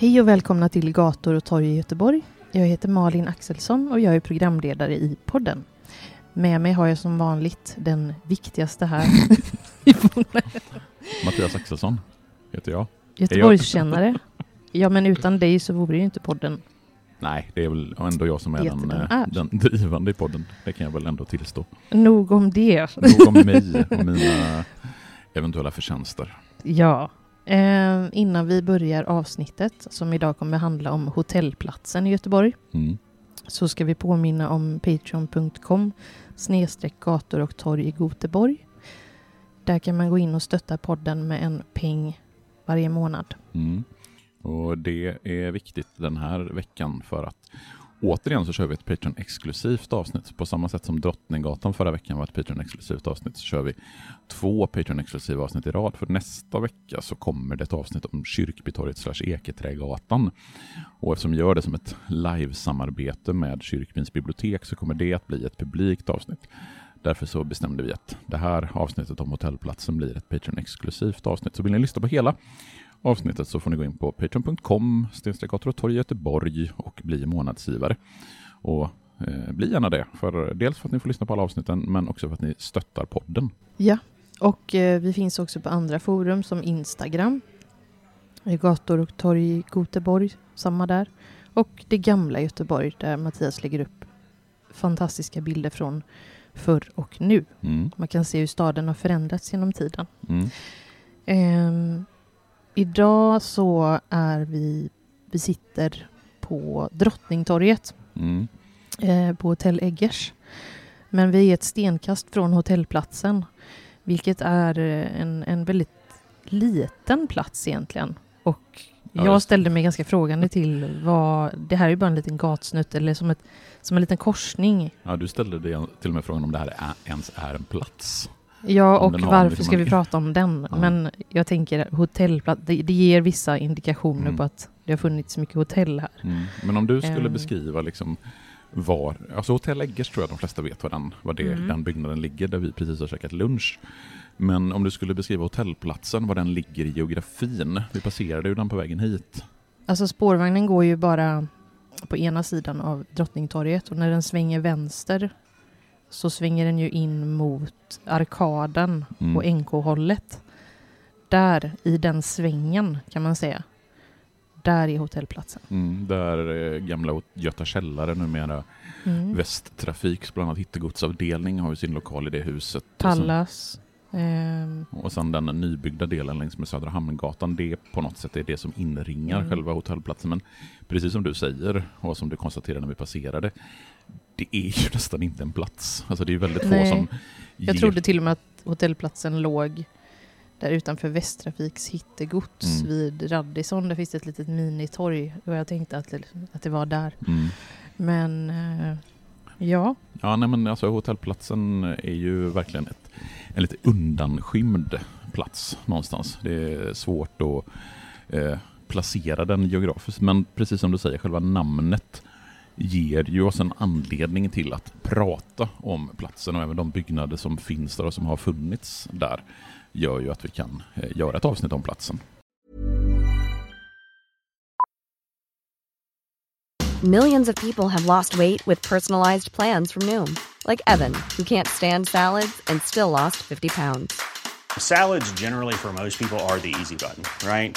Hej och välkomna till Gator och torg i Göteborg. Jag heter Malin Axelsson och jag är programledare i podden. Med mig har jag som vanligt den viktigaste här. Mattias Axelsson heter jag. Göteborgskännare. Ja, men utan dig så vore ju inte podden. Nej, det är väl ändå jag som är, den eh, är. den drivande i podden. Det kan jag väl ändå tillstå. Nog om det. Nog om mig och mina eventuella förtjänster. Ja. Eh, innan vi börjar avsnittet, som idag kommer handla om hotellplatsen i Göteborg, Mm. så ska vi påminna om patreon.com snedstreck gator och torg i Göteborg. Där kan man gå in och stötta podden med en peng varje månad. Mm. Och det är viktigt den här veckan för att återigen så kör vi ett Patreon-exklusivt avsnitt. På samma sätt som Drottninggatan förra veckan var ett Patreon-exklusivt avsnitt så kör vi två Patreon-exklusiva avsnitt i rad. För nästa vecka så kommer det ett avsnitt om Kyrkbytorget slash Eketrägatan. Och eftersom vi gör det som ett live-samarbete med Kyrkbyns bibliotek så kommer det att bli ett publikt avsnitt. Därför så bestämde vi att det här avsnittet om hotellplatsen blir ett Patreon-exklusivt avsnitt. Så vill ni lyssna på hela avsnittet så får ni gå in på patreon.com torg Göteborg och bli månadsgivare. Och eh, bli gärna det, för dels för att ni får lyssna på alla avsnitten men också för att ni stöttar podden. Ja, och eh, vi finns också på andra forum som Instagram, gator och torg Göteborg, samma där. Och det gamla Göteborg där Mattias lägger upp fantastiska bilder från förr och nu. Mm, Man kan se hur staden har förändrats genom tiden. mm, Ehm, idag så är vi, vi sitter på Drottningtorget mm, eh, på Hotell Eggers. Men vi är ett stenkast från hotellplatsen, vilket är eh, en, en väldigt liten plats egentligen. Och Ja, jag ställde mig ganska frågande till vad, det här är ju bara en liten gatsnutt eller som, ett, som en liten korsning. Ja, du ställde dig till och med frågan om det här är, ens är en plats. Ja, och varför ska vi prata om den? Ja. Men jag tänker hotellplats, det, det ger vissa indikationer Mm. på att det har funnits mycket hotell här. Mm. Men om du skulle Ehm. beskriva liksom var, alltså Hotell Eggers tror jag de flesta vet var den, var det, Mm. den byggnaden ligger där vi precis har käkat lunch. Men om du skulle beskriva hotellplatsen, var den ligger i geografin. Vi passerade ju den på vägen hit. Alltså spårvagnen går ju bara på ena sidan av Drottningtorget och när den svänger vänster så svänger den ju in mot arkaden Mm. och NK-hållet. Där, i den svängen kan man säga, där är hotellplatsen. Mm, där eh, gamla Göta källare numera Mm. Västtrafiks, bland annat hittegodsavdelning, har ju sin lokal i det huset. Pallas. Ehm, Och sen den nybyggda delen längs med Södra Hamngatan, det på något sätt är det som inringar Mm. själva hotellplatsen. Men precis som du säger, och som du konstaterade när vi passerade, det är ju nästan inte en plats. Alltså det är väldigt få Nej. som jag ger... trodde till och med att hotellplatsen låg där utanför Västtrafiks hittegods Mm. vid Radisson. Där finns det ett litet minitorg och jag tänkte att det, att det var där. Mm. Men eh, ja, Ja, nej men alltså hotellplatsen är ju verkligen ett, en lite undanskymd plats någonstans. Det är svårt att eh, placera den geografiskt, men precis som du säger, själva namnet ger ju oss en anledning till att prata om platsen och även de byggnader som finns där och som har funnits där gör ju att vi kan eh, göra ett avsnitt om platsen. Millions of people have lost weight with personalized plans from Noom, like Evan, who can't stand salads and still lost 50 pounds. Salads, generally, for most people, are the easy button, right?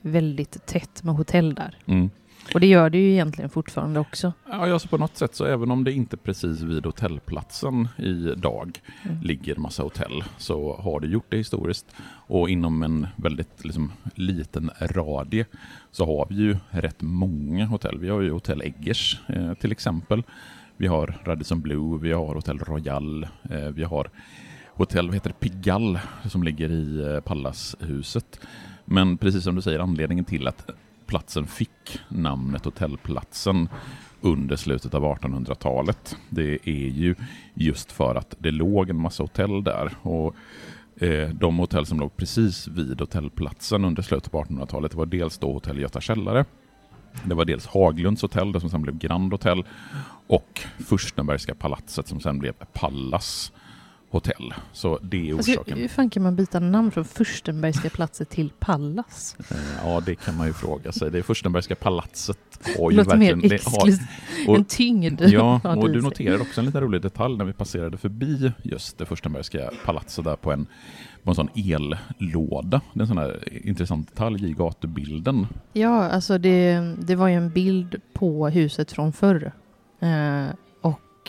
väldigt tätt med hotell där. Mm. Och det gör det ju egentligen fortfarande också. Ja, alltså på något sätt så även om det inte precis vid hotellplatsen idag Mm. ligger massa hotell så har det gjort det historiskt och inom en väldigt liksom, liten radie så har vi ju rätt många hotell. Vi har ju Hotell Eggers eh, till exempel. Vi har Radisson Blue, vi har Hotell Royal, eh, vi har hotell, vad heter det, Pigalle som ligger i eh, Pallashuset. Men precis som du säger, anledningen till att platsen fick namnet Hotellplatsen under slutet av 1800-talet. Det är ju just för att det låg en massa hotell där. Och eh, de hotell som låg precis vid hotellplatsen under slutet av 1800-talet var dels då Hotell Göta Källare, det var dels Haglunds hotell, det som sen blev Grand Hotel, och Furstenbergska palatset som sen blev Pallas hotell. Så det är Alltså, orsaken. hur fan kan man byta namn från Furstenbergska platset till Pallas? Eh, Ja, det kan man ju fråga sig. Det Furstenbergska palatset har ju låter mer verkligen... har- exklusivt. En tyngd. Ja, och du sig. noterar också en liten rolig detalj när vi passerade förbi just det Furstenbergska palatset där på en, på en sån ellåda. Det är en sån här intressant detalj i gatubilden. Ja, alltså det, det var ju en bild på huset från förr.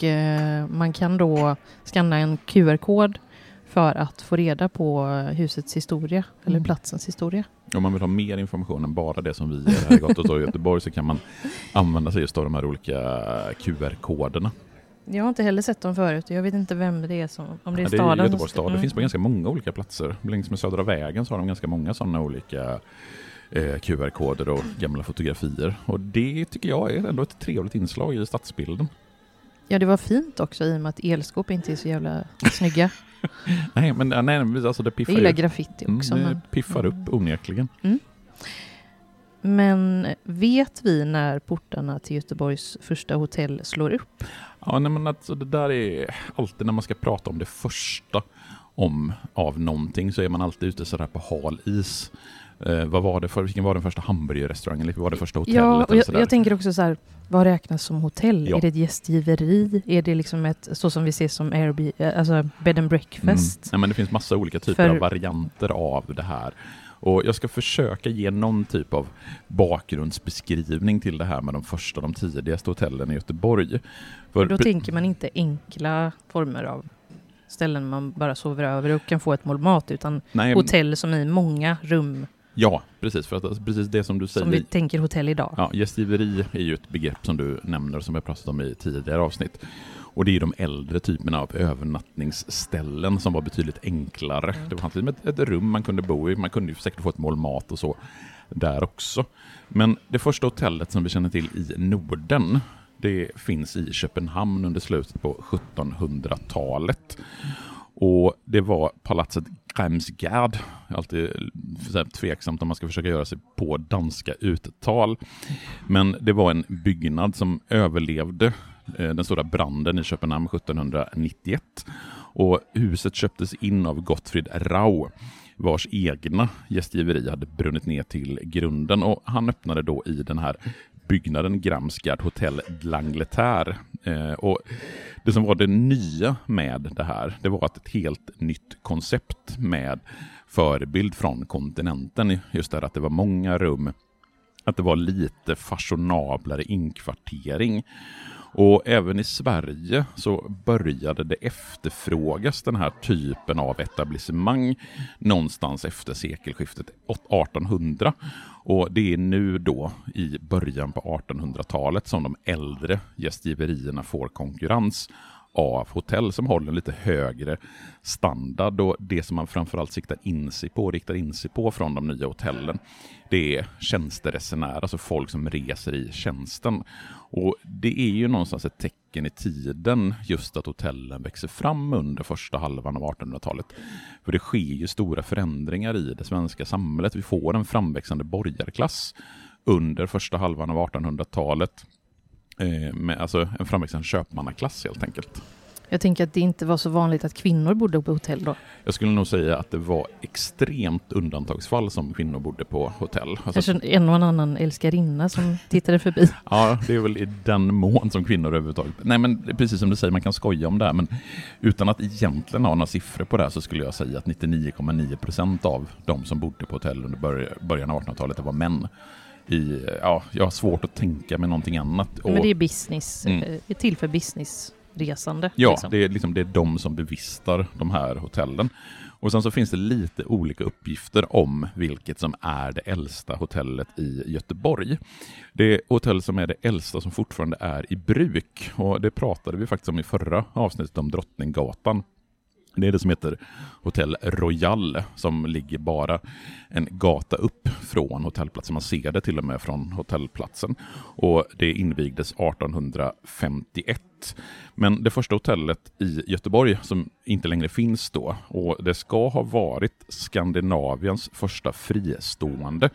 Eh, och eh, man kan då skanna en QR-kod för att få reda på husets historia, eller Mm. platsens historia. Om man vill ha mer information än bara det som vi gör här i Gatutorget i Göteborg så kan man använda sig just av de här olika QR-koderna. Jag har inte heller sett dem förut. Jag vet inte vem det är som... Om det är Ja, det staden. är Göteborgs stad. Det Mm. finns på ganska många olika platser. Längs med Södra vägen så har de ganska många sådana olika eh, QR-koder och gamla fotografier. Och det tycker jag är ändå ett trevligt inslag i stadsbilden. Ja, det var fint också i och med att elskåp inte är så jävla snygga. Nej, men nej, alltså det Jag piffar gillar ju. graffiti Mm, också. det men, piffar upp onekligen. men vet vi när portarna till Göteborgs första hotell slår upp? Ja, nej, men alltså, det där är alltid när man ska prata om det första om av någonting så är man alltid ute sådär på hal is. Eh, vad var det för, vilken var den första hamburgerrestaurangen? Eller vad var det första hotellet? Ja, och jag, jag tänker också så här, vad räknas som hotell? Ja. Är det ett gästgiveri? Är det liksom ett, så som vi ser som Airbnb, alltså bed and breakfast? Mm. Nej, men det finns massa olika typer För- av varianter av det här. Och jag ska försöka ge någon typ av bakgrundsbeskrivning till det här med de första, de tidigaste hotellen i Göteborg. För, Då tänker man inte enkla former av ställen man bara sover över och kan få ett mål mat, utan nej, hotell som i många rum, Ja, precis. För att alltså, precis det som du säger. som vi tänker hotell idag. Ja, gästgiveri är ju ett begrepp som du nämner som vi har pratat om i tidigare avsnitt. Och det är de äldre typerna av övernattningsställen som var betydligt enklare. Mm. Det fanns liksom ett, ett rum man kunde bo i, man kunde ju säkert få ett mål mat och så där också. Men det första hotellet som vi känner till i Norden, det finns i Köpenhamn under slutet på 1700-talet. Och det var palatset Grimsgärd. Alltid tveksamt om man ska försöka göra sig på danska uttal. Men det var en byggnad som överlevde eh, den stora branden i Köpenhamn 1791. Och huset köptes in av Gottfrid Rau vars egna gästgiveri hade brunnit ner till grunden och han öppnade då i den här byggnaden Gramsgard Hotel Langleterre. Eh, och det som var det nya med det här, det var att ett helt nytt koncept med förebild från kontinenten. Just det här att det var många rum, att det var lite fashionablare inkvartering. Och även i Sverige så började det efterfrågas den här typen av etablissemang någonstans efter sekelskiftet 1800. Och det är nu då i början på 1800-talet som de äldre gästgiverierna får konkurrens av hotell som håller lite högre standard och det som man framförallt siktar in sig på, riktar in sig på från de nya hotellen, det är tjänsteresenärer, alltså folk som reser i tjänsten. Och det är ju någonstans ett tecken i tiden just att hotellen växer fram under första halvan av 1800-talet. För det sker ju stora förändringar i det svenska samhället. Vi får en framväxande borgarklass under första halvan av 1800-talet med alltså en framväxande köpmannaklass helt enkelt. Jag tänker att det inte var så vanligt att kvinnor bodde på hotell då. Jag skulle nog säga att det var extremt undantagsfall som kvinnor bodde på hotell. Alltså, Kanske en och annan älskarinna som tittade förbi. ja, det är väl i den mån som kvinnor överhuvudtaget. Nej, men precis som du säger, man kan skoja om det här, men utan att egentligen ha några siffror på det här så skulle jag säga att 99,9 procent av de som bodde på hotell under början av 1800-talet var män i, ja, jag har svårt att tänka mig någonting annat. Men det är business, mm. Eh, är till för businessresande. Ja, liksom. det, är liksom, det är de som bevistar de här hotellen. Och sen så finns det lite olika uppgifter om vilket som är det äldsta hotellet i Göteborg. Det hotell som är det äldsta som fortfarande är i bruk och det pratade vi faktiskt om i förra avsnittet om Drottninggatan. Det är det som heter Hotell Royal som ligger bara en gata upp från hotellplatsen. Man ser det till och med från hotellplatsen. Och det invigdes 1851. Men det första hotellet i Göteborg som inte längre finns då och det ska ha varit Skandinaviens första fristående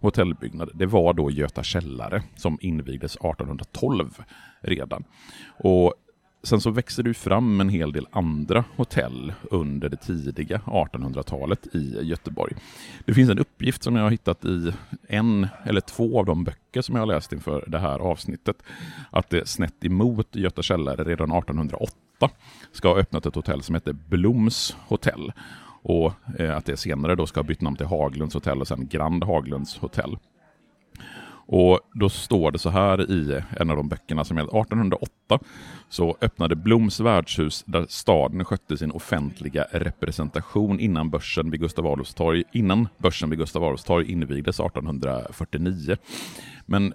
hotellbyggnad. Det var då Göta källare som invigdes 1812 redan. Och Sen så växer det fram en hel del andra hotell under det tidiga 1800-talet i Göteborg. Det finns en uppgift som jag har hittat i en eller två av de böcker som jag har läst inför det här avsnittet. Att det snett emot Göta källare redan 1808 ska ha öppnat ett hotell som heter Bloms hotell. Och eh, att det senare då ska ha bytt namn till Haglunds hotell och sen Grand Haglunds hotell. Och då står det så här i en av de böckerna som är 1808 så öppnade Bloms värdshus där staden skötte sin offentliga representation innan börsen vid Gustav Adolfs torg, innan börsen vid Gustav Adolfs torg invigdes 1849. Men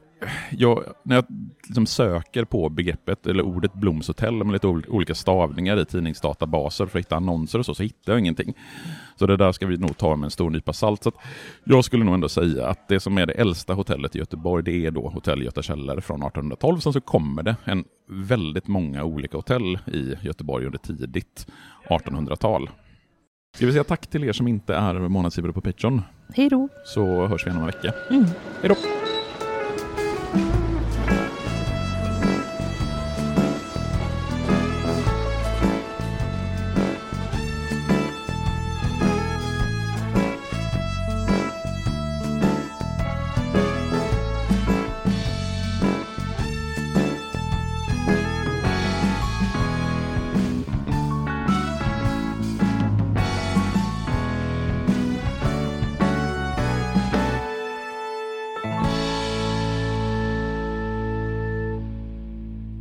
jag, när jag liksom söker på begreppet eller ordet Blomshotell med lite olika stavningar i tidningsdatabaser för att hitta annonser och så, så hittar jag ingenting. Så det där ska vi nog ta med en stor nypa salt. Så jag skulle nog ändå säga att det som är det äldsta hotellet i Göteborg, det är då Hotell Göta Källare från 1812. Sen så kommer det en väldigt många olika hotell i Göteborg under tidigt 1800-tal. Ska vi säga tack till er som inte är månadsgivare på Patreon. Hej då! Så hörs vi igen om en vecka. Mm. Hej då!